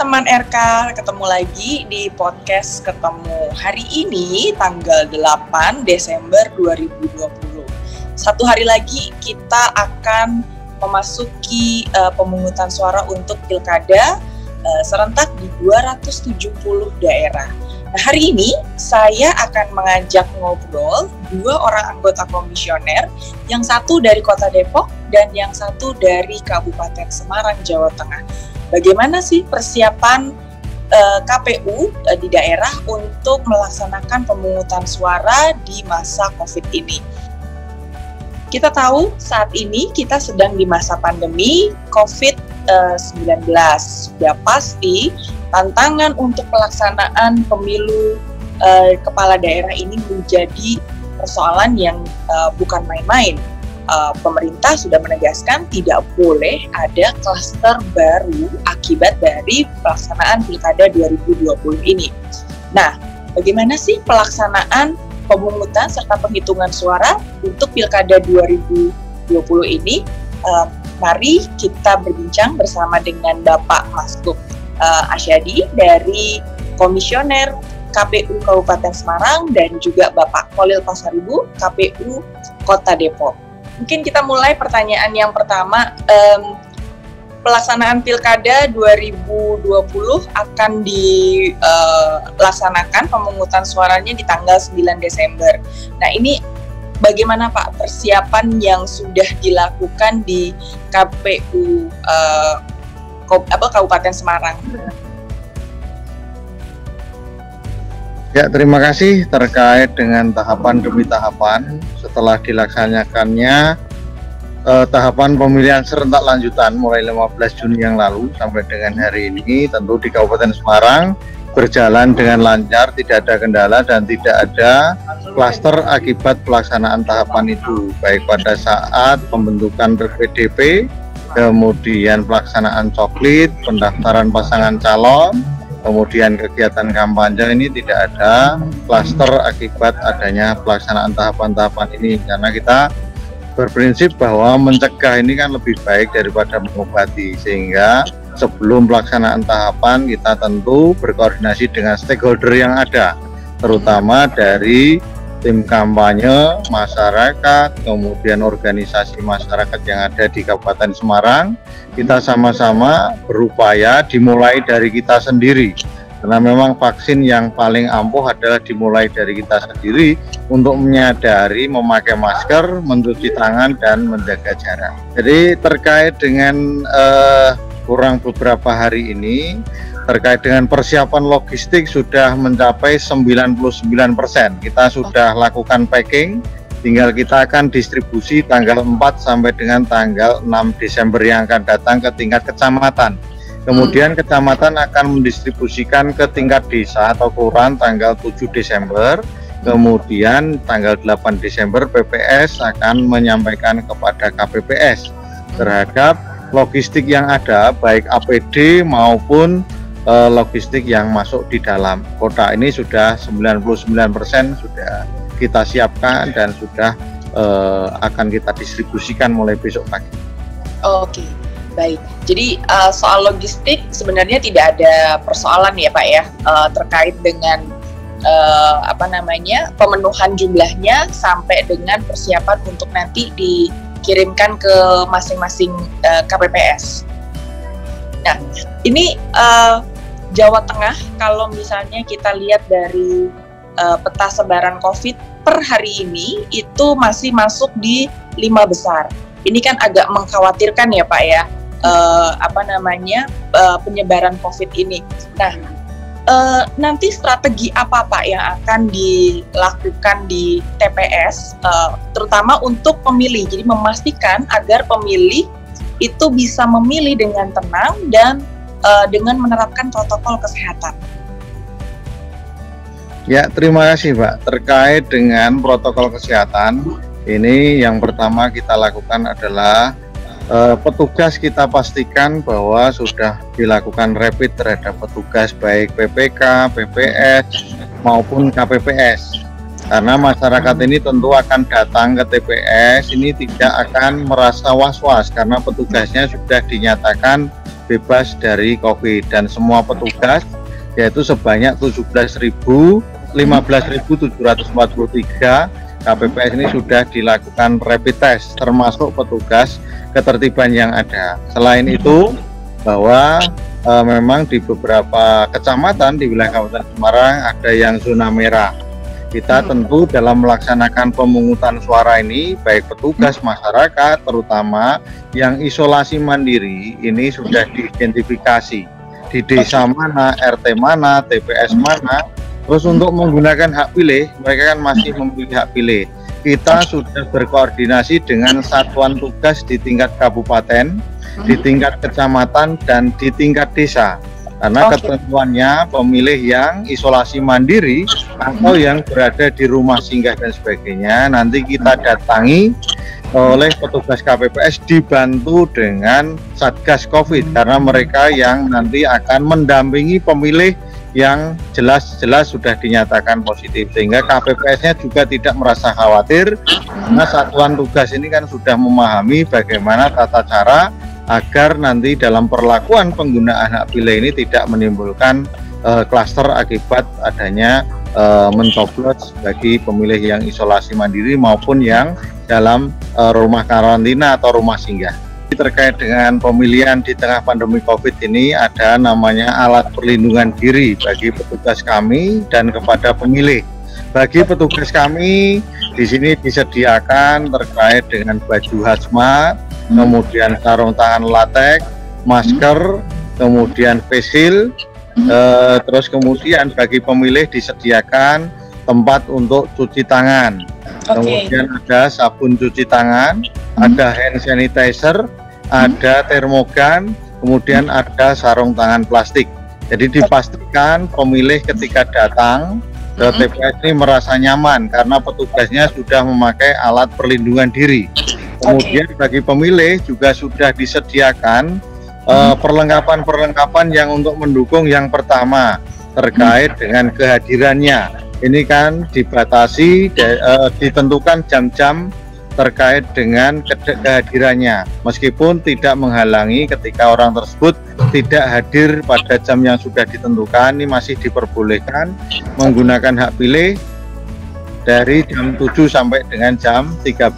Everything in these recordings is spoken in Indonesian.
Teman RK, ketemu lagi di podcast Ketemu hari ini tanggal 8 Desember 2020. Satu hari lagi kita akan memasuki uh, pemungutan suara untuk pilkada uh, serentak di 270 daerah. Nah, hari ini saya akan mengajak ngobrol dua orang anggota komisioner, yang satu dari Kota Depok dan yang satu dari Kabupaten Semarang, Jawa Tengah bagaimana sih persiapan uh, eh, KPU uh, eh, di daerah untuk melaksanakan pemungutan suara di masa COVID ini. Kita tahu saat ini kita sedang di masa pandemi COVID-19. Uh, Sudah pasti tantangan untuk pelaksanaan pemilu kepala daerah ini menjadi persoalan yang bukan main-main uh, pemerintah sudah menegaskan tidak boleh ada klaster baru akibat dari pelaksanaan Pilkada 2020 ini. Nah, bagaimana sih pelaksanaan pemungutan serta penghitungan suara untuk Pilkada 2020 ini? Uh, mari kita berbincang bersama dengan Bapak Masuk uh, Asyadi dari Komisioner KPU Kabupaten Semarang dan juga Bapak Kolil Pasaribu KPU Kota Depok mungkin kita mulai pertanyaan yang pertama. Um, pelaksanaan pilkada 2020 akan dilaksanakan uh, pemungutan suaranya di tanggal 9 Desember. Nah ini bagaimana Pak persiapan yang sudah dilakukan di KPU uh, apa Kabupaten Semarang? Ya, terima kasih terkait dengan tahapan demi tahapan setelah dilaksanakannya eh, tahapan pemilihan serentak lanjutan mulai 15 Juni yang lalu sampai dengan hari ini tentu di Kabupaten Semarang berjalan dengan lancar, tidak ada kendala dan tidak ada klaster akibat pelaksanaan tahapan itu. Baik pada saat pembentukan PDP, kemudian pelaksanaan coklit, pendaftaran pasangan calon, kemudian kegiatan kampanye ini tidak ada klaster akibat adanya pelaksanaan tahapan-tahapan ini. Karena kita berprinsip bahwa mencegah ini kan lebih baik daripada mengobati. Sehingga sebelum pelaksanaan tahapan kita tentu berkoordinasi dengan stakeholder yang ada terutama dari tim kampanye, masyarakat, kemudian organisasi masyarakat yang ada di Kabupaten Semarang, kita sama-sama berupaya dimulai dari kita sendiri. Karena memang vaksin yang paling ampuh adalah dimulai dari kita sendiri untuk menyadari memakai masker, mencuci tangan, dan menjaga jarak. Jadi terkait dengan uh, kurang beberapa hari ini, terkait dengan persiapan logistik sudah mencapai 99%. Kita sudah lakukan packing, tinggal kita akan distribusi tanggal 4 sampai dengan tanggal 6 Desember yang akan datang ke tingkat kecamatan. Kemudian kecamatan akan mendistribusikan ke tingkat desa atau kelurahan tanggal 7 Desember. Kemudian tanggal 8 Desember PPS akan menyampaikan kepada KPPS terhadap logistik yang ada baik APD maupun uh, logistik yang masuk di dalam kota ini sudah 99% sudah kita siapkan dan sudah uh, akan kita distribusikan mulai besok pagi. Oke, baik. Jadi uh, soal logistik sebenarnya tidak ada persoalan ya Pak ya uh, terkait dengan uh, apa namanya pemenuhan jumlahnya sampai dengan persiapan untuk nanti dikirimkan ke masing-masing uh, KPPS. Nah, ini uh, Jawa Tengah kalau misalnya kita lihat dari uh, peta sebaran COVID per hari ini itu masih masuk di lima besar. Ini kan agak mengkhawatirkan ya Pak ya uh, apa namanya uh, penyebaran COVID ini. Nah uh, nanti strategi apa Pak yang akan dilakukan di TPS uh, terutama untuk pemilih. Jadi memastikan agar pemilih itu bisa memilih dengan tenang dan uh, dengan menerapkan protokol kesehatan. Ya, terima kasih Pak. Terkait dengan protokol kesehatan, ini yang pertama kita lakukan adalah uh, petugas kita pastikan bahwa sudah dilakukan rapid terhadap petugas baik PPK, PPS maupun KPPS. Karena masyarakat ini tentu akan datang ke TPS, ini tidak akan merasa was-was karena petugasnya sudah dinyatakan bebas dari COVID dan semua petugas yaitu sebanyak 17.000 15.743 KPPS ini sudah dilakukan rapid test termasuk petugas ketertiban yang ada. Selain itu bahwa e, memang di beberapa kecamatan di wilayah Kabupaten Semarang ada yang zona merah. Kita hmm. tentu dalam melaksanakan pemungutan suara ini baik petugas hmm. masyarakat terutama yang isolasi mandiri ini sudah diidentifikasi di desa mana, RT mana, TPS mana Terus untuk menggunakan hak pilih, mereka kan masih memilih hak pilih. Kita sudah berkoordinasi dengan satuan tugas di tingkat kabupaten, di tingkat kecamatan, dan di tingkat desa. Karena okay. ketentuannya pemilih yang isolasi mandiri atau yang berada di rumah singgah dan sebagainya, nanti kita datangi oleh petugas KPPS dibantu dengan Satgas Covid karena mereka yang nanti akan mendampingi pemilih yang jelas-jelas sudah dinyatakan positif. Sehingga KPPS-nya juga tidak merasa khawatir karena satuan tugas ini kan sudah memahami bagaimana tata cara agar nanti dalam perlakuan penggunaan hak pilih ini tidak menimbulkan uh, klaster akibat adanya uh, mencoblos bagi pemilih yang isolasi mandiri maupun yang dalam uh, rumah karantina atau rumah singgah terkait dengan pemilihan di tengah pandemi COVID ini ada namanya alat perlindungan diri bagi petugas kami dan kepada pemilih. Bagi petugas kami di sini disediakan terkait dengan baju hazmat, hmm. kemudian sarung tangan latex, masker, kemudian face shield, hmm. eh, terus kemudian bagi pemilih disediakan tempat untuk cuci tangan. Okay. Kemudian ada sabun cuci tangan, hmm. ada hand sanitizer, ada termogan, kemudian ada sarung tangan plastik. Jadi dipastikan pemilih ketika datang ke TPS ini merasa nyaman karena petugasnya sudah memakai alat perlindungan diri. Kemudian bagi pemilih juga sudah disediakan eh, perlengkapan-perlengkapan uh, yang untuk mendukung yang pertama terkait dengan kehadirannya. Ini kan dibatasi, uh, ditentukan jam-jam terkait dengan kehadirannya meskipun tidak menghalangi ketika orang tersebut tidak hadir pada jam yang sudah ditentukan ini masih diperbolehkan menggunakan hak pilih dari jam 7 sampai dengan jam 13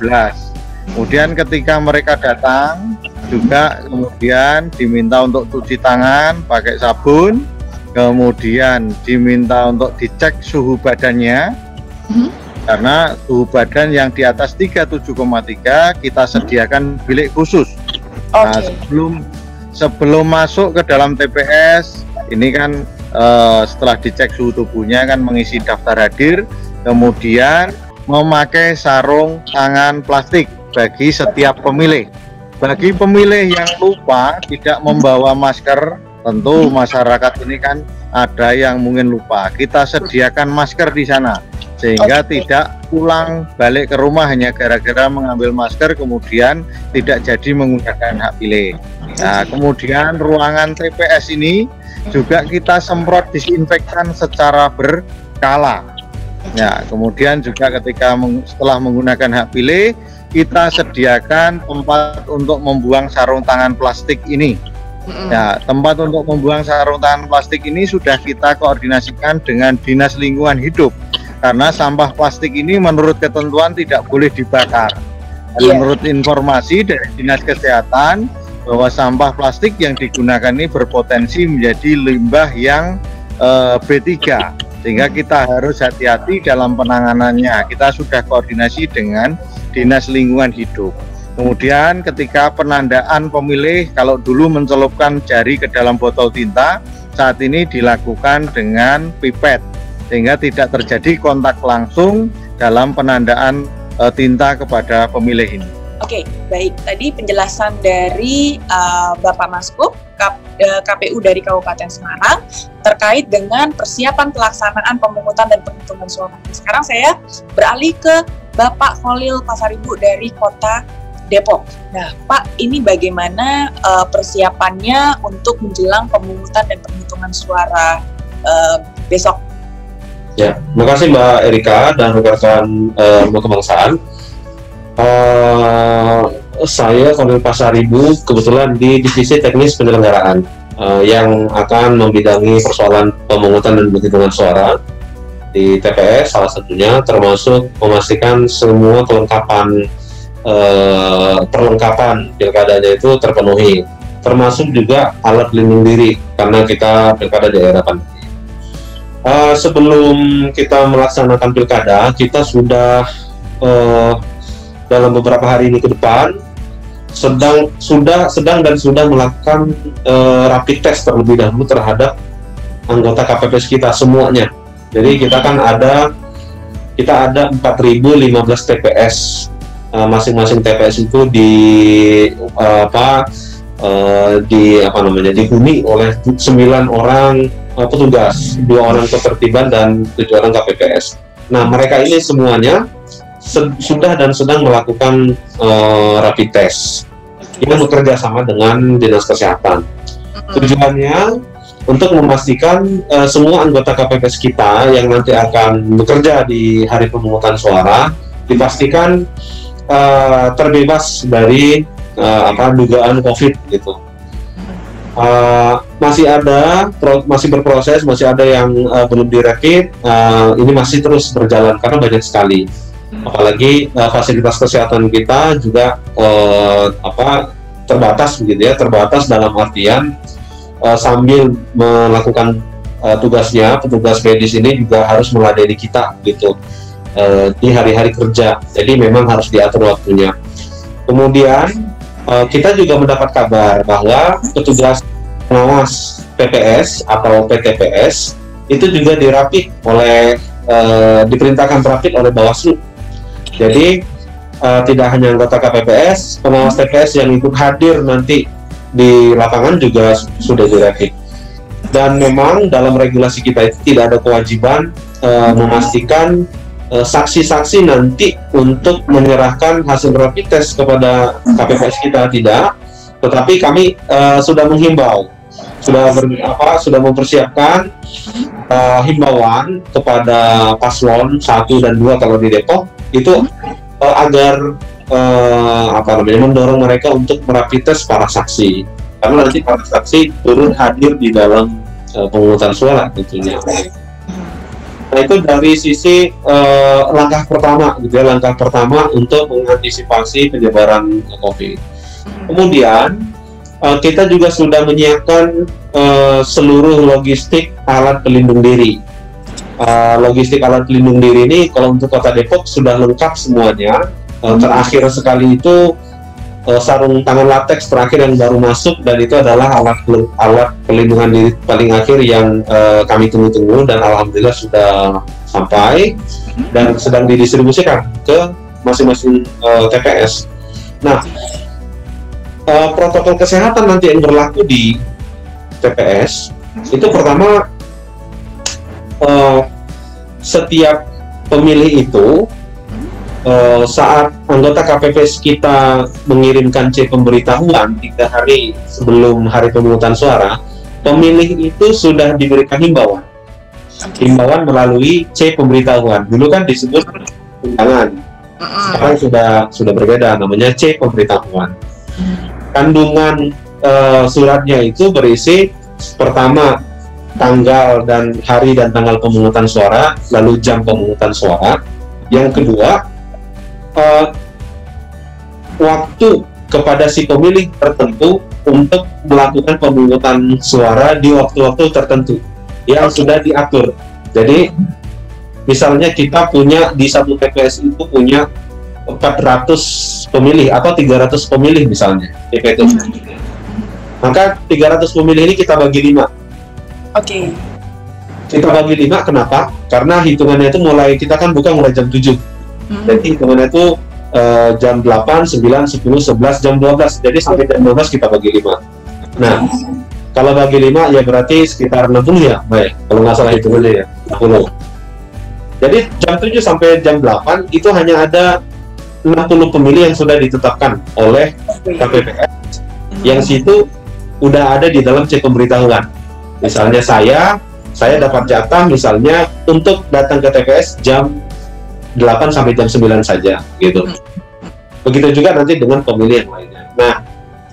kemudian ketika mereka datang juga kemudian diminta untuk cuci tangan pakai sabun kemudian diminta untuk dicek suhu badannya hmm karena suhu badan yang di atas 37,3 kita sediakan bilik khusus. Okay. Nah, sebelum sebelum masuk ke dalam TPS ini kan uh, setelah dicek suhu tubuhnya kan mengisi daftar hadir, kemudian memakai sarung tangan plastik bagi setiap pemilih. Bagi pemilih yang lupa tidak membawa masker, tentu masyarakat ini kan ada yang mungkin lupa. Kita sediakan masker di sana sehingga okay. tidak pulang balik ke rumah hanya gara-gara mengambil masker kemudian tidak jadi menggunakan hak pilih. Nah, kemudian ruangan TPS ini juga kita semprot disinfektan secara berkala. Ya, kemudian juga ketika meng, setelah menggunakan hak pilih, kita sediakan tempat untuk membuang sarung tangan plastik ini. Ya, tempat untuk membuang sarung tangan plastik ini sudah kita koordinasikan dengan Dinas Lingkungan Hidup karena sampah plastik ini menurut ketentuan tidak boleh dibakar. yeah. menurut informasi dari Dinas Kesehatan bahwa sampah plastik yang digunakan ini berpotensi menjadi limbah yang eh, B3 sehingga kita harus hati-hati dalam penanganannya. Kita sudah koordinasi dengan Dinas Lingkungan Hidup. Kemudian ketika penandaan pemilih kalau dulu mencelupkan jari ke dalam botol tinta, saat ini dilakukan dengan pipet sehingga tidak terjadi kontak langsung dalam penandaan e, tinta kepada pemilih ini. Oke, baik. Tadi penjelasan dari uh, Bapak Maskup KPU dari Kabupaten Semarang terkait dengan persiapan pelaksanaan pemungutan dan penghitungan suara. Sekarang saya beralih ke Bapak Holil Pasaribu dari Kota Depok. Nah, Pak, ini bagaimana uh, persiapannya untuk menjelang pemungutan dan penghitungan suara uh, besok Ya, terima kasih Mbak Erika dan rekan-rekan uh, kebangsaan. Uh, saya Kolonel Pasaribu kebetulan di divisi teknis penyelenggaraan uh, yang akan membidangi persoalan pemungutan dan penghitungan suara di TPS salah satunya termasuk memastikan semua kelengkapan uh, perlengkapan pilkadanya itu terpenuhi termasuk juga alat pelindung diri karena kita pilkada daerah pandemi. Uh, sebelum kita melaksanakan pilkada, kita sudah uh, dalam beberapa hari ini ke depan sedang sudah sedang dan sudah melakukan uh, rapid test terlebih dahulu terhadap anggota KPPS kita semuanya. Jadi kita kan ada kita ada 4.015 TPS uh, masing-masing TPS itu di uh, apa uh, di apa namanya dihuni oleh 9 orang uh, petugas, dua orang ketertiban dan tujuh orang KPPS. Nah mereka ini semuanya sudah dan sedang melakukan uh, rapid test. Kita bekerja sama dengan dinas kesehatan. Tujuannya untuk memastikan uh, semua anggota KPPS kita yang nanti akan bekerja di hari pemungutan suara dipastikan uh, terbebas dari uh, apa dugaan COVID gitu. Uh, masih ada pro, masih berproses masih ada yang uh, belum direpit uh, ini masih terus berjalan karena banyak sekali. Apalagi uh, fasilitas kesehatan kita juga uh, apa terbatas begitu ya terbatas dalam artian uh, sambil melakukan uh, tugasnya petugas medis ini juga harus meladeni kita gitu. Uh, di hari-hari kerja. Jadi memang harus diatur waktunya. Kemudian uh, kita juga mendapat kabar bahwa petugas pengawas PPS atau PTPS itu juga dirapit oleh uh, diperintahkan rapid oleh Bawaslu jadi uh, tidak hanya anggota KPPS, pengawas TPS yang ikut hadir nanti di lapangan juga sudah direpit. Dan memang dalam regulasi kita itu tidak ada kewajiban uh, memastikan eh, saksi-saksi uh, nanti untuk menyerahkan hasil rapid test kepada KPPS kita tidak, tetapi kami uh, sudah menghimbau, sudah ber, apa, sudah mempersiapkan uh, himbauan kepada paslon satu dan dua kalau di Depok itu uh, agar uh, apa namanya mendorong mereka untuk merapi tes para saksi karena nanti para saksi turun hadir di dalam uh, pemungutan suara tentunya. Nah itu dari sisi uh, langkah pertama gitu ya langkah pertama untuk mengantisipasi penyebaran COVID. Kemudian uh, kita juga sudah menyiapkan uh, seluruh logistik alat pelindung diri uh, logistik alat pelindung diri ini kalau untuk kota Depok sudah lengkap semuanya. Uh, terakhir sekali itu uh, sarung tangan latex terakhir yang baru masuk dan itu adalah alat alat pelindungan diri paling akhir yang uh, kami tunggu-tunggu dan alhamdulillah sudah sampai dan sedang didistribusikan ke masing-masing uh, TPS. Nah, uh, protokol kesehatan nanti yang berlaku di TPS itu pertama uh, setiap pemilih itu uh, saat anggota KPPS kita mengirimkan C pemberitahuan tiga hari sebelum hari pemungutan suara, pemilih itu sudah diberikan himbauan. Himbauan melalui C pemberitahuan. Dulu kan disebut undangan. Sekarang sudah sudah berbeda namanya C pemberitahuan. Kandungan uh, suratnya itu berisi pertama tanggal dan hari dan tanggal pemungutan suara, lalu jam pemungutan suara. Yang kedua, uh, waktu kepada si pemilih tertentu untuk melakukan pemungutan suara di waktu-waktu tertentu yang sudah diatur. Jadi, misalnya kita punya di satu TPS itu punya 400 pemilih atau 300 pemilih misalnya TPS Maka 300 pemilih ini kita bagi lima Oke. Okay. Kita bagi lima, kenapa? Karena hitungannya itu mulai, kita kan buka mulai jam 7. Hmm. Jadi hitungannya itu uh, jam 8, 9, 10, 11, jam 12. Jadi sampai jam 12 kita bagi lima. Nah, kalau bagi lima ya berarti sekitar 60 ya, baik. Kalau nggak salah hitungannya ya, 60. Jadi jam 7 sampai jam 8 itu hanya ada 60 pemilih yang sudah ditetapkan oleh KPPS. Yang situ udah ada di dalam cek pemberitahuan Misalnya saya, saya dapat jatah misalnya untuk datang ke TPS jam 8 sampai jam 9 saja gitu. Begitu juga nanti dengan pemilih yang lainnya. Nah,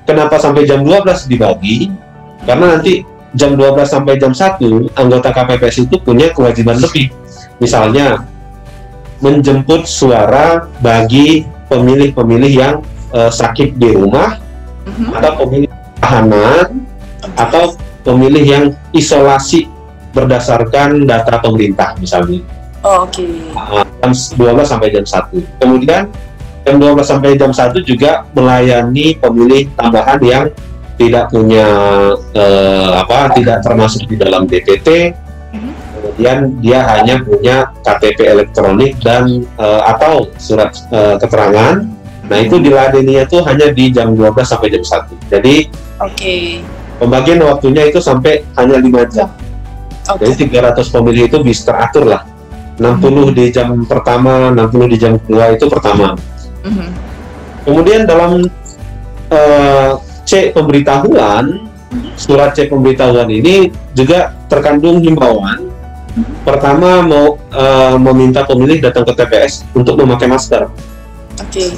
kenapa sampai jam 12 dibagi? Karena nanti jam 12 sampai jam 1 anggota KPPS itu punya kewajiban lebih. Misalnya menjemput suara bagi pemilih-pemilih yang uh, sakit di rumah Mhm. atau pemilih tahanan atau pemilih yang isolasi berdasarkan data pemerintah misalnya Oh, Oke. uh, jam 12 sampai jam 1 kemudian jam 12 sampai jam 1 juga melayani pemilih tambahan yang tidak punya eh, apa tidak termasuk di dalam DPT kemudian dia hanya punya KTP elektronik dan eh, atau surat eh, keterangan. Nah itu diladeninya tuh hanya di jam 12 sampai jam 1 jadi Oke. pembagian waktunya itu sampai hanya 5 jam. Oke. jadi 300 pemilih itu bisa teratur lah 60 di jam pertama 60 di jam kedua itu pertama. Mhm. kemudian dalam eh, C pemberitahuan surat C pemberitahuan ini juga terkandung himbauan. Pertama mau eh, meminta pemilih datang ke TPS untuk memakai masker. Oke.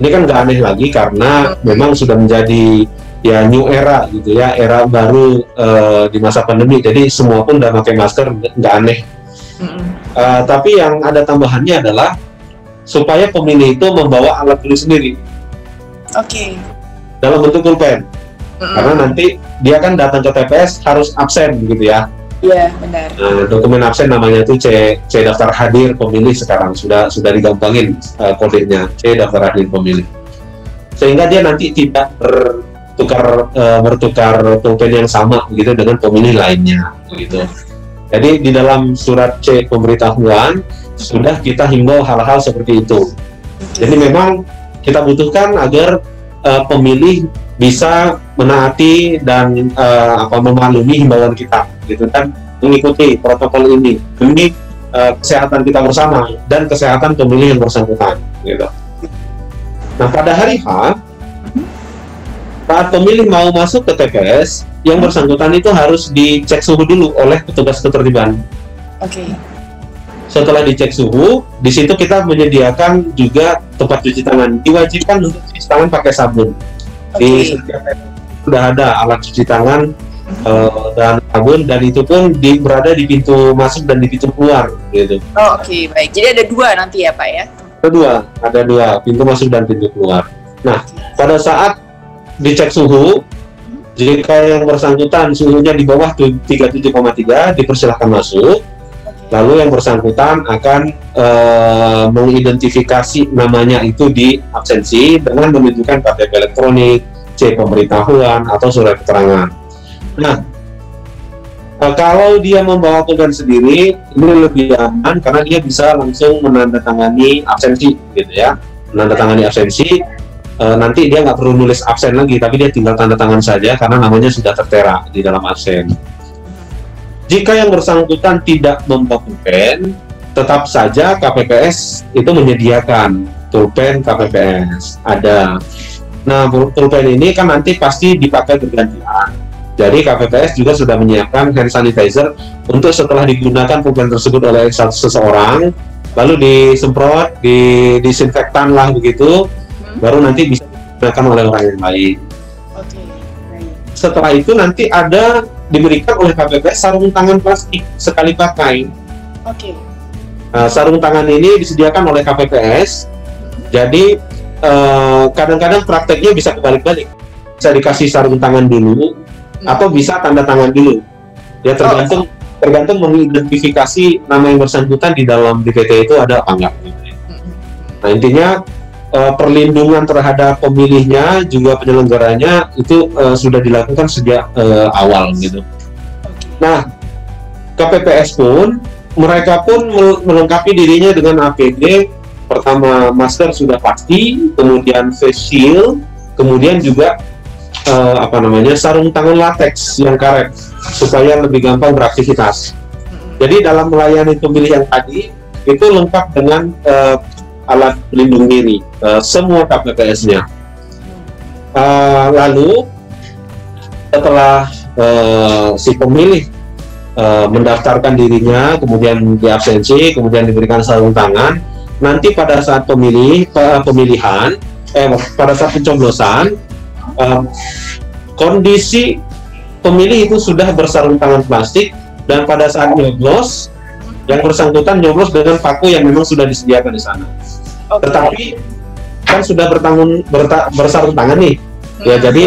ini kan nggak aneh lagi karena memang sudah menjadi ya new era gitu ya era baru eh, di masa pandemi. Jadi semua pun udah pakai masker nggak aneh Mhm. Eh, tapi yang ada tambahannya adalah supaya pemilih itu membawa alat tulis sendiri Oke. dalam bentuk pulpen Mhm. karena nanti dia kan datang ke TPS harus absen gitu ya Iya, benar. Nah, dokumen absen namanya itu C C daftar hadir pemilih sekarang sudah sudah digampangin eh, kodenya C daftar hadir pemilih sehingga dia nanti tidak bertukar eh, bertukar pulpen yang sama gitu dengan pemilih lainnya gitu jadi di dalam surat C pemberitahuan sudah kita himbau hal-hal seperti itu jadi memang kita butuhkan agar eh, pemilih bisa menaati dan eh, apa memaklumi himbauan kita gitu kan mengikuti protokol ini demi eh, kesehatan kita bersama dan kesehatan pemilih yang bersangkutan gitu. Nah pada hari H saat pemilih mau masuk ke TPS yang bersangkutan itu harus dicek suhu dulu oleh petugas ketertiban. Oke. Setelah dicek suhu, di situ kita menyediakan juga tempat cuci tangan. Diwajibkan untuk cuci tangan pakai sabun. Di Oke. setiap sudah ada alat cuci tangan eh, dan sabun dan itu pun di, berada di pintu masuk dan di pintu keluar gitu. Oh, Oke, baik. Jadi ada dua nanti ya, Pak ya? Ada dua, ada dua pintu masuk dan pintu keluar. Nah, pada saat dicek suhu, jika yang bersangkutan suhunya di bawah tu- 37,3 dipersilahkan masuk. Lalu yang bersangkutan akan eh, mengidentifikasi namanya itu di absensi dengan menunjukkan KTP elektronik, C pemberitahuan atau surat keterangan. Nah, eh, kalau dia membawa pulpen sendiri, ini lebih aman karena dia bisa langsung menandatangani absensi, gitu ya. Menandatangani absensi, eh, nanti dia nggak perlu nulis absen lagi, tapi dia tinggal tanda tangan saja karena namanya sudah tertera di dalam absen. Jika yang bersangkutan tidak membawa pulpen, tetap saja KPPS itu menyediakan pulpen KPPS ada. Nah, pul- pulpen ini kan nanti pasti dipakai bergantian. Jadi KPPS juga sudah menyiapkan hand sanitizer untuk setelah digunakan pulpen tersebut oleh seseorang, lalu disemprot, di disinfektan lah begitu. Baru nanti bisa digunakan oleh orang yang lain Oke. Baik. setelah itu nanti ada diberikan oleh KPPS sarung tangan plastik sekali pakai. Oke. Nah, sarung tangan ini disediakan oleh KPPS. Jadi eh, kadang-kadang prakteknya bisa kebalik-balik. Bisa dikasih sarung tangan dulu atau bisa tanda tangan dulu. Ya tergantung tergantung mengidentifikasi nama yang bersangkutan di dalam DPT itu ada apa enggak. Nah intinya eh, perlindungan terhadap pemilihnya juga penyelenggaranya itu eh, sudah dilakukan sejak eh, awal gitu. Nah KPPS pun mereka pun mel- melengkapi dirinya dengan APD. Pertama masker sudah pasti, kemudian face shield, kemudian juga eh, apa namanya sarung tangan latex yang karet supaya lebih gampang beraktivitas. Jadi dalam melayani pemilih yang tadi itu lengkap dengan eh, alat pelindung diri eh, semua KPPS-nya. Eh, lalu setelah eh, si pemilih eh, mendaftarkan dirinya, kemudian diabsensi, kemudian diberikan sarung tangan, nanti pada saat pemilih pe- pemilihan eh pada saat pencoblosan uh, kondisi pemilih itu sudah bersarung tangan plastik dan pada saat nyoblos yang bersangkutan nyoblos dengan paku yang memang sudah disediakan di sana. Okay. Tetapi kan sudah bertanggung berta, bersarung tangan nih. Ya hmm. jadi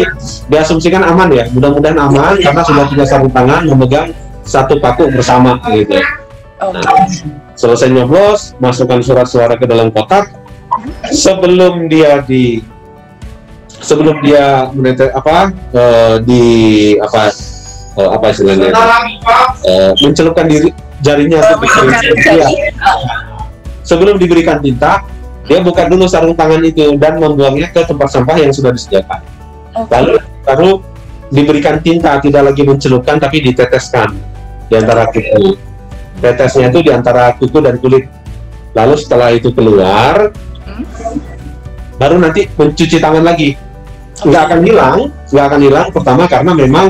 diasumsikan aman ya. Mudah-mudahan aman karena sudah punya sarung tangan memegang satu paku bersama gitu. Nah, selesai nyoblos, masukkan surat suara ke dalam kotak. Sebelum dia di sebelum dia menetes apa uh, di apa uh, apa istilahnya uh, mencelupkan diri jarinya untuk ya. sebelum diberikan tinta dia buka dulu sarung tangan itu dan membuangnya ke tempat sampah yang sudah disediakan. Okay. lalu baru diberikan tinta tidak lagi mencelupkan tapi diteteskan di antara kuku. Tetesnya itu di antara kuku dan kulit. Lalu setelah itu keluar hmm? baru nanti mencuci tangan lagi. Nggak akan hilang nggak akan hilang pertama karena memang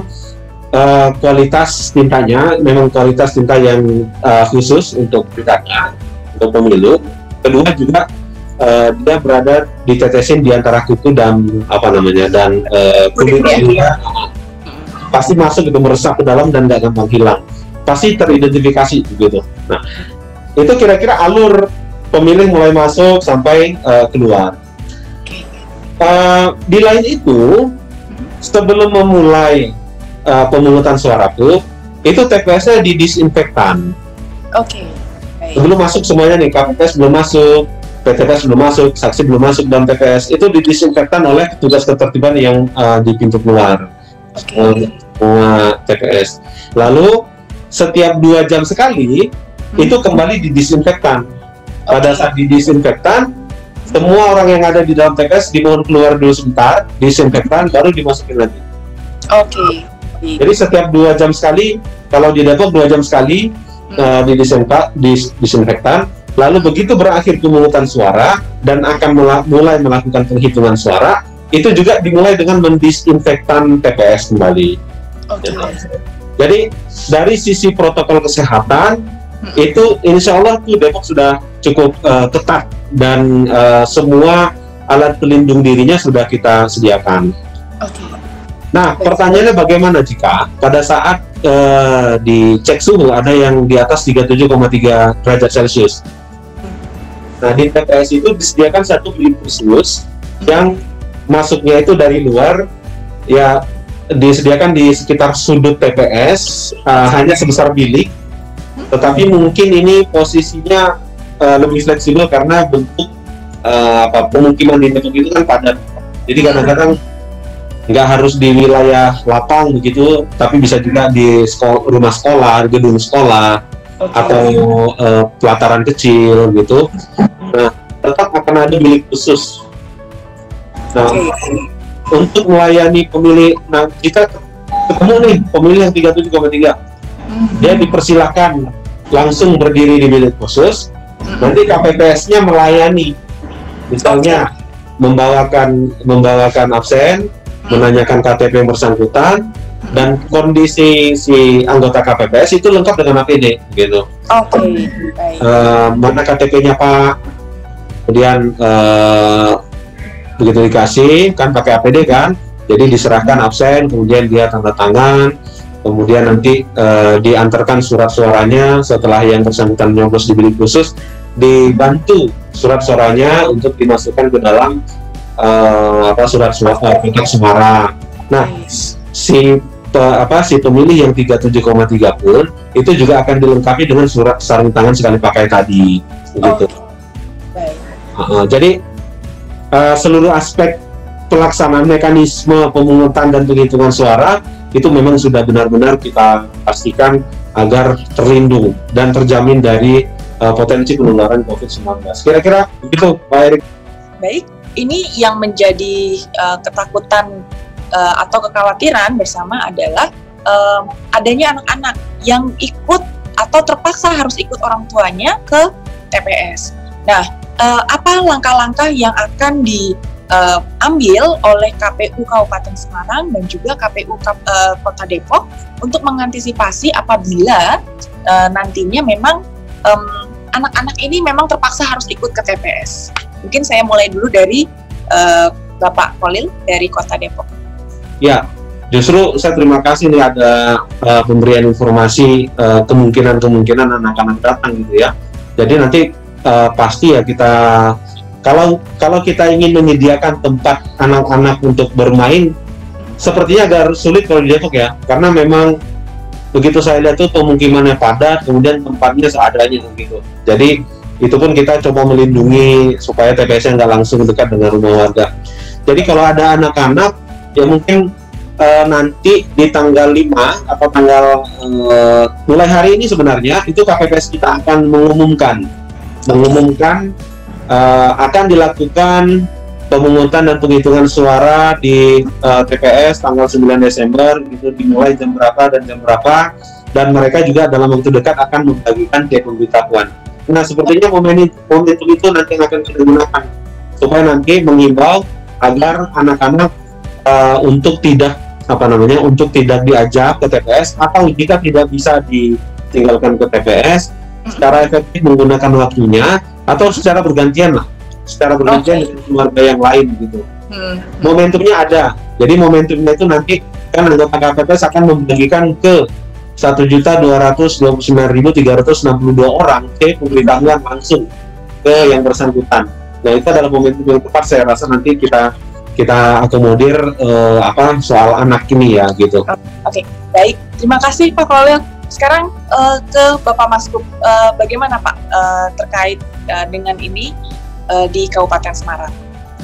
uh, kualitas tintanya memang kualitas tinta yang uh, khusus untuk pilkada untuk pemilu. Kedua juga uh, dia berada ditetesin di antara kuku dan apa namanya dan uh, kulitnya pasti masuk itu meresap ke dalam dan nggak gampang hilang pasti teridentifikasi gitu nah itu kira-kira alur pemilih mulai masuk sampai uh, keluar Uh, di lain itu, sebelum memulai uh, pemungutan suara tuh, itu TPS-nya didisinfektan. Oke. Okay. Sebelum masuk semuanya nih, KPPS belum masuk, PTPS belum masuk, saksi belum masuk dalam TPS, itu didisinfektan oleh petugas ketertiban yang uh, di pintu keluar. Okay. Semua TPS. Lalu setiap dua jam sekali hmm. itu kembali didisinfektan. Pada saat didisinfektan, semua orang yang ada di dalam TPS dimohon keluar dulu sebentar, disinfektan, baru dimasukin lagi. Oke. Okay. Jadi setiap dua jam sekali, kalau di Depok dua jam sekali hmm. uh, di disinfektan, lalu begitu berakhir pemungutan suara dan akan mulai melakukan penghitungan suara, itu juga dimulai dengan mendisinfektan TPS kembali. Okay. Jadi dari sisi protokol kesehatan hmm. itu insya Allah tuh Depok sudah cukup uh, ketat dan uh, semua alat pelindung dirinya sudah kita sediakan. Okay. Nah, pertanyaannya bagaimana jika pada saat uh, dicek suhu ada yang di atas 37,3 derajat Celcius? Nah, di TPS itu disediakan satu bilik khusus yang masuknya itu dari luar, ya disediakan di sekitar sudut TPS uh, hanya sebesar bilik, tetapi mungkin ini posisinya uh, lebih fleksibel karena bentuk uh, apa pemukiman di Depok itu kan padat. Jadi kadang-kadang nggak harus di wilayah lapang begitu, tapi bisa juga di sekolah, rumah sekolah, gedung sekolah, okay. atau uh, pelataran kecil gitu. Nah, tetap akan ada milik khusus. Nah, okay. untuk melayani pemilih, nah kita ketemu nih pemilih yang 37,3, hmm. dia dipersilakan langsung berdiri di bilik khusus nanti KPPS-nya melayani misalnya membawakan membawakan absen menanyakan KTP yang bersangkutan dan kondisi si anggota KPPS itu lengkap dengan APD gitu. Oke. Okay. Uh, mana KTP-nya Pak? Kemudian uh, begitu dikasih kan pakai APD kan, jadi diserahkan absen, kemudian dia tanda tangan, kemudian nanti uh, diantarkan surat suaranya setelah yang bersangkutan nyoblos di bilik khusus dibantu surat suaranya untuk dimasukkan ke dalam uh, apa surat suara kotak suara. Nah, si apa si pemilih yang 37,3 pun itu juga akan dilengkapi dengan surat sarung tangan sekali pakai tadi begitu. Oh. Uh, jadi uh, seluruh aspek pelaksanaan mekanisme pemungutan dan penghitungan suara itu memang sudah benar-benar kita pastikan agar terlindung dan terjamin dari uh, potensi penularan COVID-19. Kira-kira begitu, Pak Erik. Baik, ini yang menjadi uh, ketakutan uh, atau kekhawatiran bersama adalah uh, adanya anak-anak yang ikut atau terpaksa harus ikut orang tuanya ke TPS. Nah, uh, apa langkah-langkah yang akan di uh, ambil oleh KPU Kabupaten Semarang dan juga KPU uh, Kota Depok untuk mengantisipasi apabila uh, nantinya memang anak anak-anak ini memang terpaksa harus ikut ke TPS. Mungkin saya mulai dulu dari uh, Bapak Kolil dari Kota Depok. Ya, justru saya terima kasih nih ada uh, pemberian informasi uh, kemungkinan-kemungkinan anak-anak datang gitu ya. Jadi nanti uh, pasti ya kita kalau kalau kita ingin menyediakan tempat anak-anak untuk bermain sepertinya agak sulit kalau di Depok ya. Karena memang begitu saya lihat tuh pemukimannya padat kemudian tempatnya seadanya gitu jadi itu pun kita coba melindungi supaya TPS-nya nggak langsung dekat dengan rumah warga. Jadi kalau ada anak-anak ya mungkin uh, nanti di tanggal 5 atau tanggal uh, mulai hari ini sebenarnya itu KPPS kita akan mengumumkan mengumumkan uh, akan dilakukan pemungutan dan penghitungan suara di uh, TPS tanggal 9 Desember itu dimulai jam berapa dan jam berapa dan mereka juga dalam waktu dekat akan membagikan tiap pemberitahuan. Nah, sepertinya momen itu, itu nanti akan kita gunakan supaya nanti mengimbau agar anak-anak uh, untuk tidak apa namanya untuk tidak diajak ke TPS atau jika tidak bisa ditinggalkan ke TPS secara efektif menggunakan waktunya atau secara bergantian lah secara bergantian okay. dengan keluarga yang lain gitu. Hmm. Momentumnya ada. Jadi momentumnya itu nanti kan anggota KPPS akan membagikan ke satu juta dua ratus dua puluh sembilan ribu tiga ratus enam puluh dua orang ke pemberitahuan langsung ke yang bersangkutan. Nah itu adalah momentum yang tepat saya rasa nanti kita kita akomodir uh, apa soal anak ini ya gitu. Oke, okay. baik. Terima kasih Pak Kolil. Sekarang uh, ke Bapak Maskup, uh, bagaimana Pak uh, terkait uh, dengan ini uh, di Kabupaten Semarang?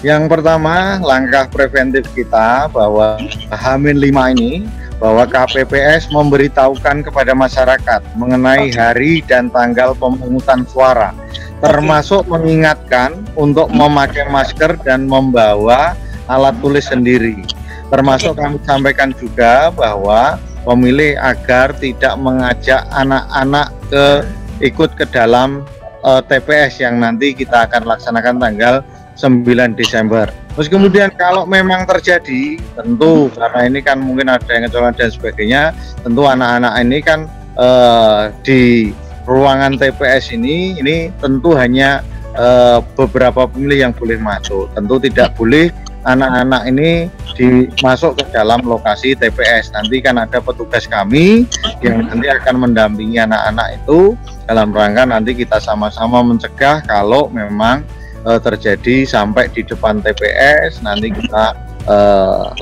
Yang pertama, langkah preventif kita bahwa Hamin 5 ini bahwa KPPS memberitahukan kepada masyarakat mengenai hari dan tanggal pemungutan suara, termasuk mengingatkan untuk memakai masker dan membawa alat tulis sendiri. Termasuk kami sampaikan juga bahwa pemilih agar tidak mengajak anak-anak ke ikut ke dalam uh, eh, TPS yang nanti kita akan laksanakan tanggal 9 Desember. Terus kemudian kalau memang terjadi, tentu karena ini kan mungkin ada yang kecolongan dan sebagainya, tentu anak-anak ini kan uh, di ruangan TPS ini, ini tentu hanya uh, beberapa pemilih yang boleh masuk. Tentu tidak boleh anak-anak ini dimasuk ke dalam lokasi TPS. Nanti kan ada petugas kami yang nanti akan mendampingi anak-anak itu dalam rangka nanti kita sama-sama mencegah kalau memang e, terjadi sampai di depan TPS nanti kita e,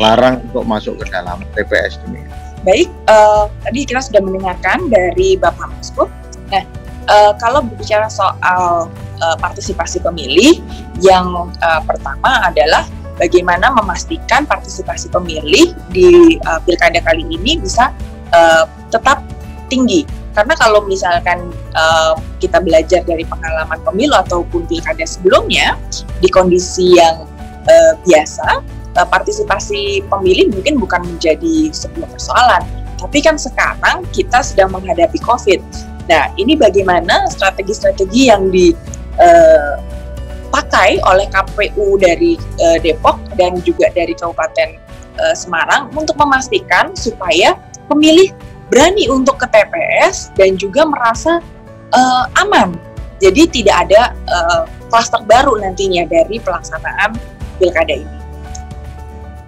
larang untuk masuk ke dalam TPS ini. Baik, uh, tadi kita sudah mendengarkan dari Bapak Masku. Nah, uh, kalau berbicara soal uh, partisipasi pemilih, yang uh, pertama adalah bagaimana memastikan partisipasi pemilih di uh, pilkada kali ini bisa uh, tetap tinggi. Karena kalau misalkan uh, kita belajar dari pengalaman pemilu ataupun pilkada sebelumnya di kondisi yang uh, biasa, uh, partisipasi pemilih mungkin bukan menjadi sebuah persoalan. Tapi kan sekarang kita sedang menghadapi COVID. Nah, ini bagaimana strategi-strategi yang di uh, dipakai oleh KPU dari uh, Depok dan juga dari Kabupaten uh, Semarang untuk memastikan supaya pemilih berani untuk ke TPS dan juga merasa uh, aman. Jadi tidak ada uh, baru nantinya dari pelaksanaan pilkada ini.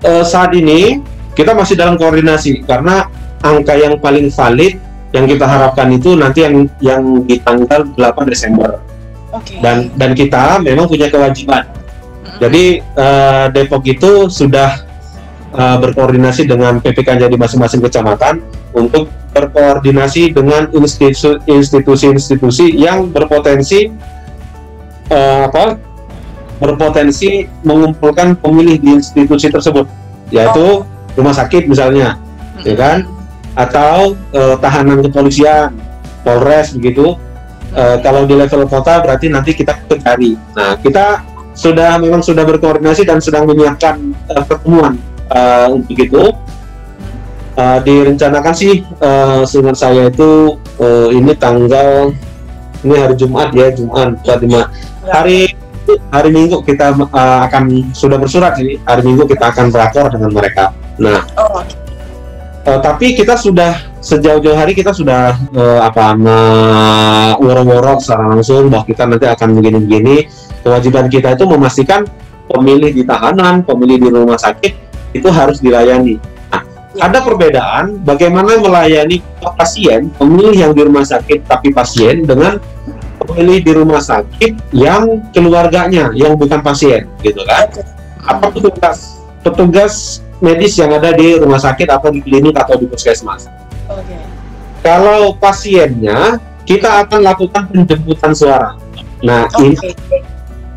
Uh, saat ini kita masih dalam koordinasi karena angka yang paling valid yang kita harapkan itu nanti yang yang di tanggal 8 Desember Okay. Dan dan kita memang punya kewajiban. Mm-hmm. Jadi uh, Depok itu sudah uh, berkoordinasi dengan PPK di masing-masing kecamatan untuk berkoordinasi dengan institusi-institusi yang berpotensi uh, apa berpotensi mengumpulkan pemilih di institusi tersebut, yaitu oh. rumah sakit misalnya, hmm. ya kan, atau uh, tahanan kepolisian, Polres begitu, uh, kalau di level kota berarti nanti kita cari. Nah, kita sudah memang sudah berkoordinasi dan sedang menyiapkan uh, pertemuan uh, untuk itu. Uh, direncanakan sih uh, seingat saya itu uh, ini tanggal ini hari Jumat ya Jumat 25 hari hari Minggu kita uh, akan sudah bersurat sih hari Minggu kita akan berakor dengan mereka. Nah, oh. Uh, tapi kita sudah sejauh-jauh hari kita sudah uh, apa ngorok-ngorok secara langsung bahwa kita nanti akan begini-begini. Kewajiban kita itu memastikan pemilih di tahanan, pemilih di rumah sakit itu harus dilayani. Nah, Ya. ada perbedaan bagaimana melayani pasien, pemilih yang di rumah sakit tapi pasien dengan pemilih di rumah sakit yang keluarganya yang bukan pasien, gitu kan? Apa petugas petugas medis yang ada di rumah sakit atau di klinik atau di puskesmas? Oke. Kalau pasiennya, kita akan lakukan penjemputan suara. Nah, ini Oke.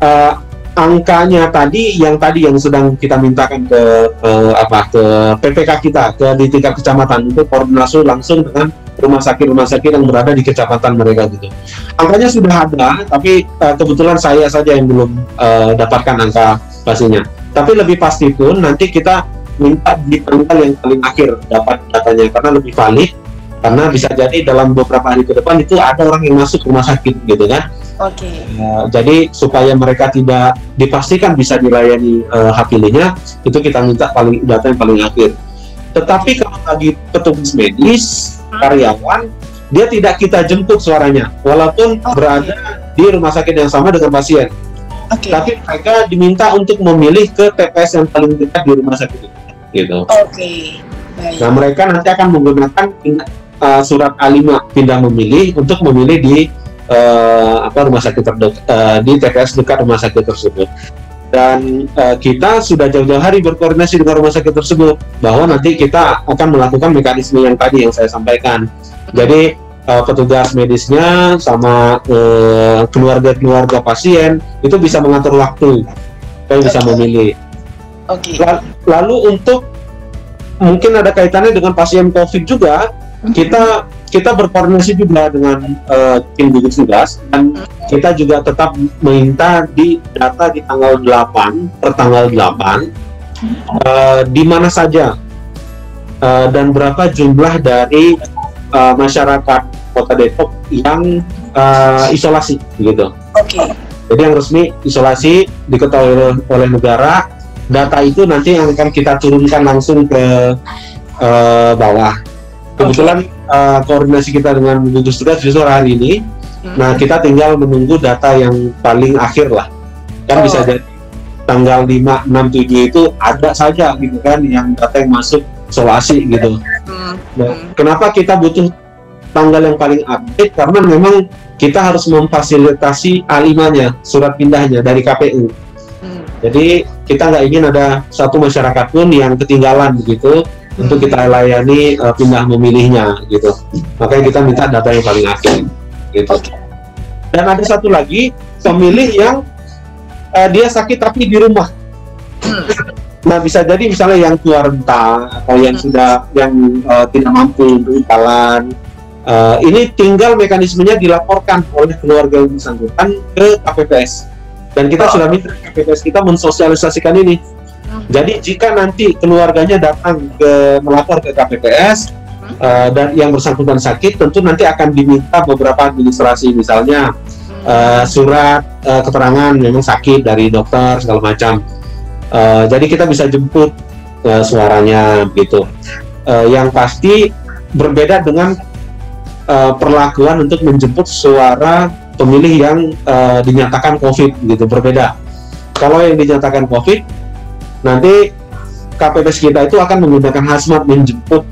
eh, angkanya tadi yang tadi yang sedang kita mintakan ke eh, apa ke PPK kita ke di tingkat kecamatan itu koordinasi langsung dengan rumah sakit rumah sakit yang berada di kecamatan mereka gitu. Angkanya sudah ada, tapi eh, kebetulan saya saja yang belum eh, dapatkan angka pastinya. Tapi lebih pasti pun nanti kita minta di tanggal yang paling akhir dapat datanya karena lebih valid karena bisa jadi dalam beberapa hari ke depan itu ada orang yang masuk rumah sakit gitu kan Oke. Uh, jadi supaya mereka tidak dipastikan bisa dilayani uh, hak pilihnya, itu kita minta paling data yang paling akhir. Tetapi kalau bagi petugas medis, karyawan, dia tidak kita jemput suaranya, walaupun Oke. berada di rumah sakit yang sama dengan pasien. Oke. Tapi mereka diminta untuk memilih ke TPS yang paling dekat di rumah sakit itu. Gitu. Oke. Baik. Nah, mereka nanti akan menggunakan uh, surat A5 pindah memilih untuk memilih di uh, apa rumah sakit terdekat uh, di TPS dekat rumah sakit tersebut. Dan uh, kita sudah jauh-jauh hari berkoordinasi dengan rumah sakit tersebut bahwa nanti kita akan melakukan mekanisme yang tadi yang saya sampaikan. Jadi uh, petugas medisnya sama uh, keluarga-keluarga pasien itu bisa mengatur waktu, supaya bisa memilih. Oke. La- Lalu untuk mungkin ada kaitannya dengan pasien COVID juga, kita kita berkoordinasi juga dengan eh, tim gugus tugas dan kita juga tetap meminta di data di tanggal 8 per tanggal 8 eh, di mana saja eh, dan berapa jumlah dari eh, masyarakat Kota Depok yang eh, isolasi gitu. Oke. Jadi yang resmi isolasi diketahui oleh, oleh negara. Data itu nanti yang akan kita turunkan langsung ke eh, bawah. Kebetulan eh, koordinasi kita dengan gugus tugas justru hari ini. Hmm. Nah kita tinggal menunggu data yang paling akhir lah. Kan Oh. bisa jadi tanggal 5, 6, 7 itu ada saja gitu kan yang data yang masuk isolasi gitu. Hmm. Nah, Hmm. kenapa kita butuh tanggal yang paling update? Karena memang kita harus memfasilitasi A5-nya, surat pindahnya dari KPU. Hmm. Jadi kita nggak ingin ada satu masyarakat pun yang ketinggalan begitu untuk kita layani eh, pindah memilihnya gitu. Makanya kita minta data yang paling akhir gitu. Dan ada satu lagi pemilih yang eh, dia sakit tapi di rumah. Hmm. Nah bisa jadi misalnya yang tua renta atau yang Hmm. sudah yang eh, tidak mampu untuk jalan. Eh, ini tinggal mekanismenya dilaporkan oleh keluarga yang bersangkutan ke KPPS dan kita Oh. sudah minta KPPS kita mensosialisasikan ini. Hmm. Jadi jika nanti keluarganya datang ke melapor ke KPPS Hmm. eh, dan yang bersangkutan sakit, tentu nanti akan diminta beberapa administrasi misalnya Hmm. eh, surat eh, keterangan memang sakit dari dokter segala macam. Eh, jadi kita bisa jemput eh, suaranya gitu. Eh, yang pasti berbeda dengan eh, perlakuan untuk menjemput suara pemilih yang eh, dinyatakan COVID gitu berbeda. Kalau yang dinyatakan COVID nanti KPPS kita itu akan menggunakan hazmat menjemput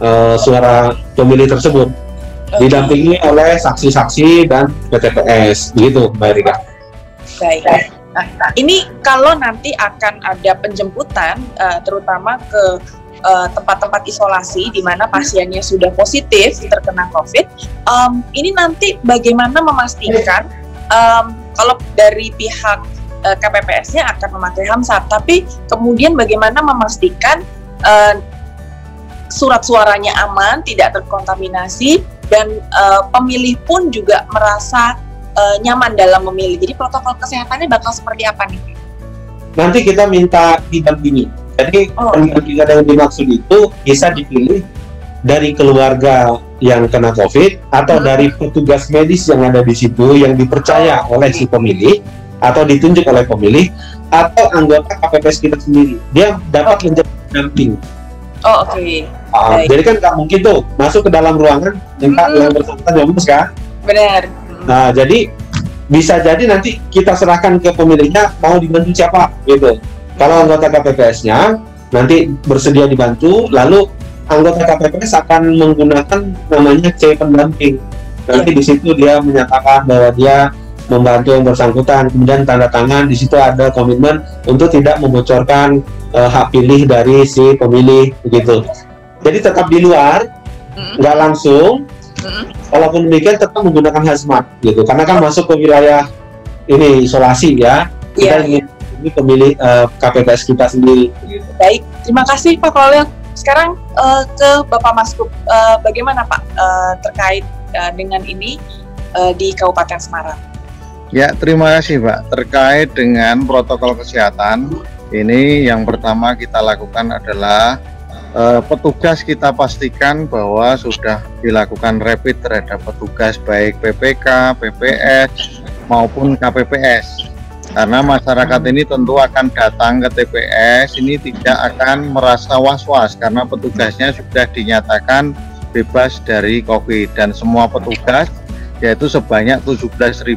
eh, suara pemilih tersebut didampingi oleh saksi-saksi dan PTPS gitu Mbak Erika. Baik. Nah, ini kalau nanti akan ada penjemputan, eh, terutama ke eh, tempat-tempat isolasi di mana pasiennya sudah positif terkena COVID, em, ini nanti bagaimana memastikan em, kalau dari pihak eh, KPPS-nya akan memakai Hamsat, tapi kemudian bagaimana memastikan eh, surat suaranya aman, tidak terkontaminasi, dan eh, pemilih pun juga merasa eh, nyaman dalam memilih. Jadi protokol kesehatannya bakal seperti apa nih? Nanti kita minta didampingi. Jadi Oh. pendampingan yang dimaksud itu bisa dipilih dari keluarga yang kena COVID atau Hmm. dari petugas medis yang ada di situ yang dipercaya oleh si pemilih atau ditunjuk oleh pemilih atau anggota KPPS kita sendiri. Dia dapat menjadi pendamping. Oh oke, Ah, Baik. jadi kan nggak mungkin tuh masuk ke dalam ruangan minta Mm-mm. yang bersangkutan lemes kan? benar. Nah, jadi bisa jadi nanti kita serahkan ke pemiliknya mau dibantu siapa gitu. Kalau anggota KPPS-nya nanti bersedia dibantu, lalu anggota KPPS akan menggunakan namanya C pendamping. Nanti di situ dia menyatakan bahwa dia membantu yang bersangkutan, kemudian tanda tangan di situ ada komitmen untuk tidak membocorkan uh, hak pilih dari si pemilih begitu. Jadi tetap di luar, nggak mm. langsung, Hmm. Walaupun demikian tetap menggunakan hazmat gitu, karena kan masuk ke wilayah ini isolasi ya. Kita yeah. ingin ini pemilih uh, eh, KPPS kita sendiri. Baik, terima kasih Pak Kolil. Sekarang uh, ke Bapak Maskup, uh, bagaimana Pak uh, terkait uh, dengan ini uh, di Kabupaten Semarang? Ya, terima kasih Pak. Terkait dengan protokol kesehatan, ini yang pertama kita lakukan adalah uh, petugas kita pastikan bahwa sudah dilakukan rapid terhadap petugas baik PPK, PPS maupun KPPS. Karena masyarakat ini tentu akan datang ke TPS ini tidak akan merasa was-was karena petugasnya sudah dinyatakan bebas dari COVID dan semua petugas yaitu sebanyak 17.000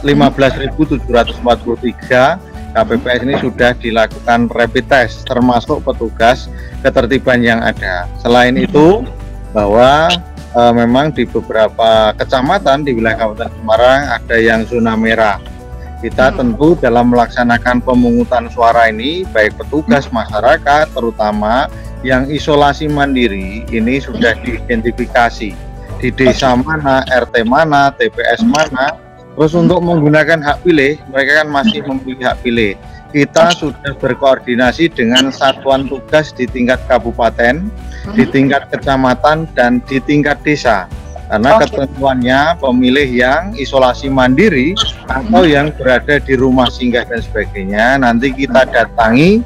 15.743 KPPS ini sudah dilakukan rapid test termasuk petugas ketertiban yang ada. Selain itu bahwa e, memang di beberapa kecamatan di wilayah Kabupaten Semarang ada yang zona merah. Kita hmm. tentu dalam melaksanakan pemungutan suara ini baik petugas masyarakat terutama yang isolasi mandiri ini sudah diidentifikasi. Di desa mana, RT mana, TPS mana Terus untuk menggunakan hak pilih, mereka kan masih memilih hak pilih. Kita sudah berkoordinasi dengan satuan tugas di tingkat kabupaten, di tingkat kecamatan, dan di tingkat desa. Karena okay. ketentuannya pemilih yang isolasi mandiri atau yang berada di rumah singgah dan sebagainya, nanti kita datangi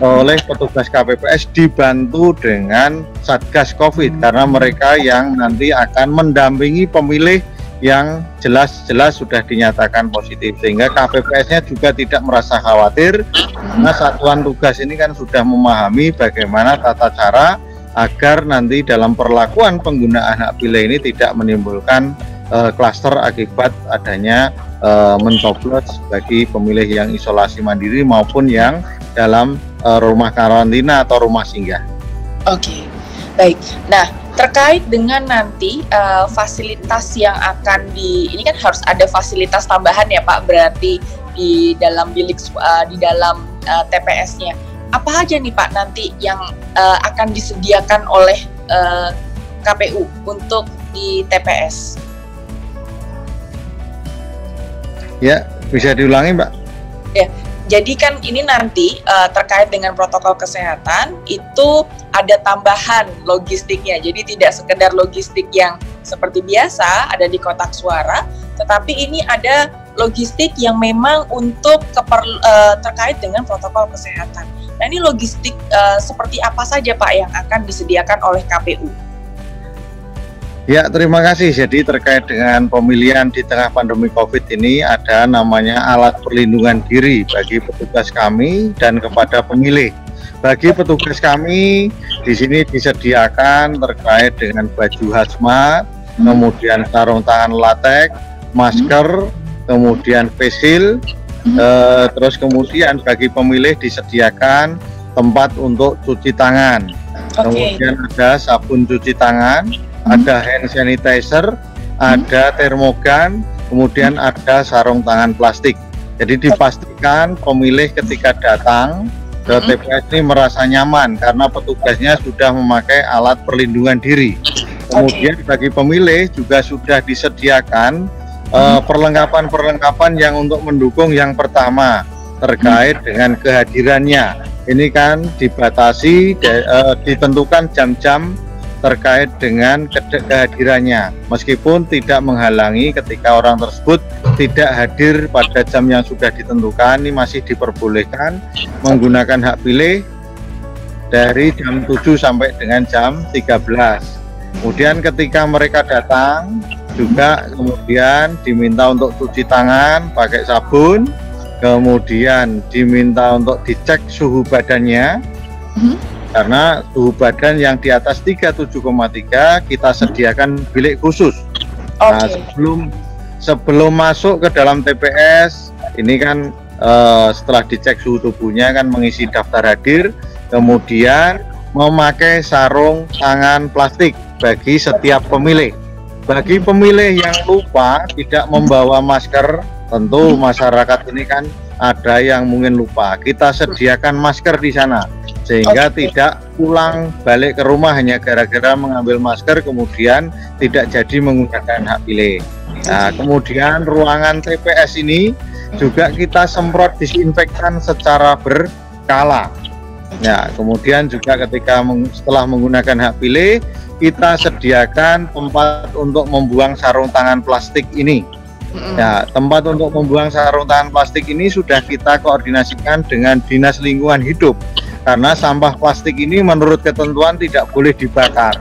oleh petugas KPPS dibantu dengan Satgas Covid. Karena mereka yang nanti akan mendampingi pemilih yang jelas-jelas sudah dinyatakan positif. Sehingga KPPS-nya juga tidak merasa khawatir. Karena satuan tugas ini kan sudah memahami bagaimana tata cara agar nanti dalam perlakuan penggunaan hak pilih ini tidak menimbulkan uh, klaster akibat adanya uh, mencoblos bagi pemilih yang isolasi mandiri maupun yang dalam uh, rumah karantina atau rumah singgah. Oke, okay. baik. Nah, terkait dengan nanti uh, fasilitas yang akan di ini kan harus ada fasilitas tambahan ya Pak berarti di dalam bilik uh, di dalam uh, TPS-nya apa aja nih Pak nanti yang uh, akan disediakan oleh uh, KPU untuk di TPS? Ya bisa diulangi Mbak. Ya jadi kan ini nanti uh, terkait dengan protokol kesehatan itu ada tambahan logistiknya. Jadi tidak sekedar logistik yang seperti biasa ada di kotak suara, tetapi ini ada logistik yang memang untuk keper, uh, terkait dengan protokol kesehatan. Nah ini logistik uh, seperti apa saja Pak yang akan disediakan oleh KPU? Ya, terima kasih. Jadi terkait dengan pemilihan di tengah pandemi COVID ini ada namanya alat perlindungan diri bagi petugas kami dan kepada pemilih. Bagi petugas kami di sini disediakan terkait dengan baju hazmat, hmm. kemudian sarung tangan latex, masker, kemudian face shield, hmm. eh, terus kemudian bagi pemilih disediakan tempat untuk cuci tangan. Okay. Kemudian ada sabun cuci tangan, ada hand sanitizer, ada termogan, kemudian ada sarung tangan plastik. Jadi dipastikan pemilih ketika datang ke TPS ini merasa nyaman karena petugasnya sudah memakai alat perlindungan diri. Kemudian bagi pemilih juga sudah disediakan perlengkapan-perlengkapan uh, yang untuk mendukung yang pertama terkait dengan kehadirannya. Ini kan dibatasi, de, uh, ditentukan jam-jam terkait dengan kehadirannya. Meskipun tidak menghalangi ketika orang tersebut tidak hadir pada jam yang sudah ditentukan ini masih diperbolehkan menggunakan hak pilih dari jam 7 sampai dengan jam 13 kemudian ketika mereka datang juga kemudian diminta untuk cuci tangan pakai sabun kemudian diminta untuk dicek suhu badannya hmm karena suhu badan yang di atas 37,3 kita sediakan bilik khusus. Okay. Nah, sebelum sebelum masuk ke dalam TPS ini kan uh, setelah dicek suhu tubuhnya kan mengisi daftar hadir kemudian memakai sarung tangan plastik bagi setiap pemilih bagi pemilih yang lupa tidak membawa masker tentu masyarakat ini kan ada yang mungkin lupa kita sediakan masker di sana sehingga okay. tidak pulang balik ke rumah hanya gara-gara mengambil masker kemudian tidak jadi menggunakan hak pilih Nah, kemudian ruangan TPS ini juga kita semprot disinfektan secara berkala. Ya, kemudian juga ketika meng, setelah menggunakan hak pilih, kita sediakan tempat untuk membuang sarung tangan plastik ini. Ya, tempat untuk membuang sarung tangan plastik ini sudah kita koordinasikan dengan Dinas Lingkungan Hidup karena sampah plastik ini menurut ketentuan tidak boleh dibakar.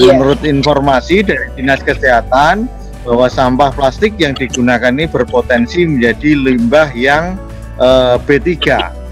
Yeah. Menurut informasi dari Dinas Kesehatan, bahwa sampah plastik yang digunakan ini berpotensi menjadi limbah yang uh, eh, B3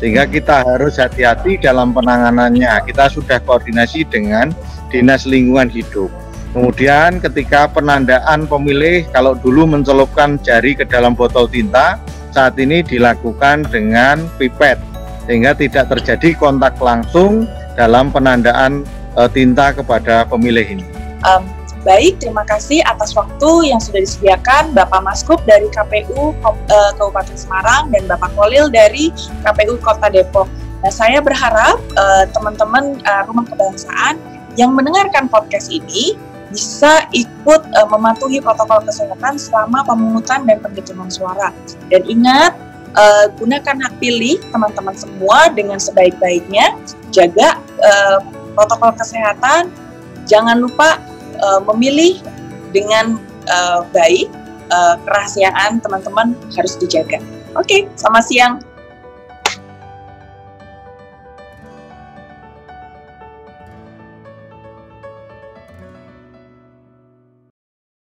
sehingga kita harus hati-hati dalam penanganannya. Kita sudah koordinasi dengan Dinas Lingkungan Hidup. Kemudian ketika penandaan pemilih kalau dulu mencelupkan jari ke dalam botol tinta, saat ini dilakukan dengan pipet sehingga tidak terjadi kontak langsung dalam penandaan uh, tinta kepada pemilih ini. Um, Baik, terima kasih atas waktu yang sudah disediakan Bapak Maskup dari KPU eh, Kabupaten Semarang dan Bapak Kolil dari KPU Kota Depok. Nah, saya berharap uh, teman-teman uh, Rumah Kebangsaan yang mendengarkan podcast ini bisa ikut uh, mematuhi protokol kesehatan selama pemungutan dan penghitungan suara. Dan ingat, uh, gunakan hak pilih teman-teman semua dengan sebaik-baiknya, jaga uh, protokol kesehatan, jangan lupa uh, memilih dengan uh, baik, uh, kerahasiaan teman-teman harus dijaga. Oke, okay, selamat siang.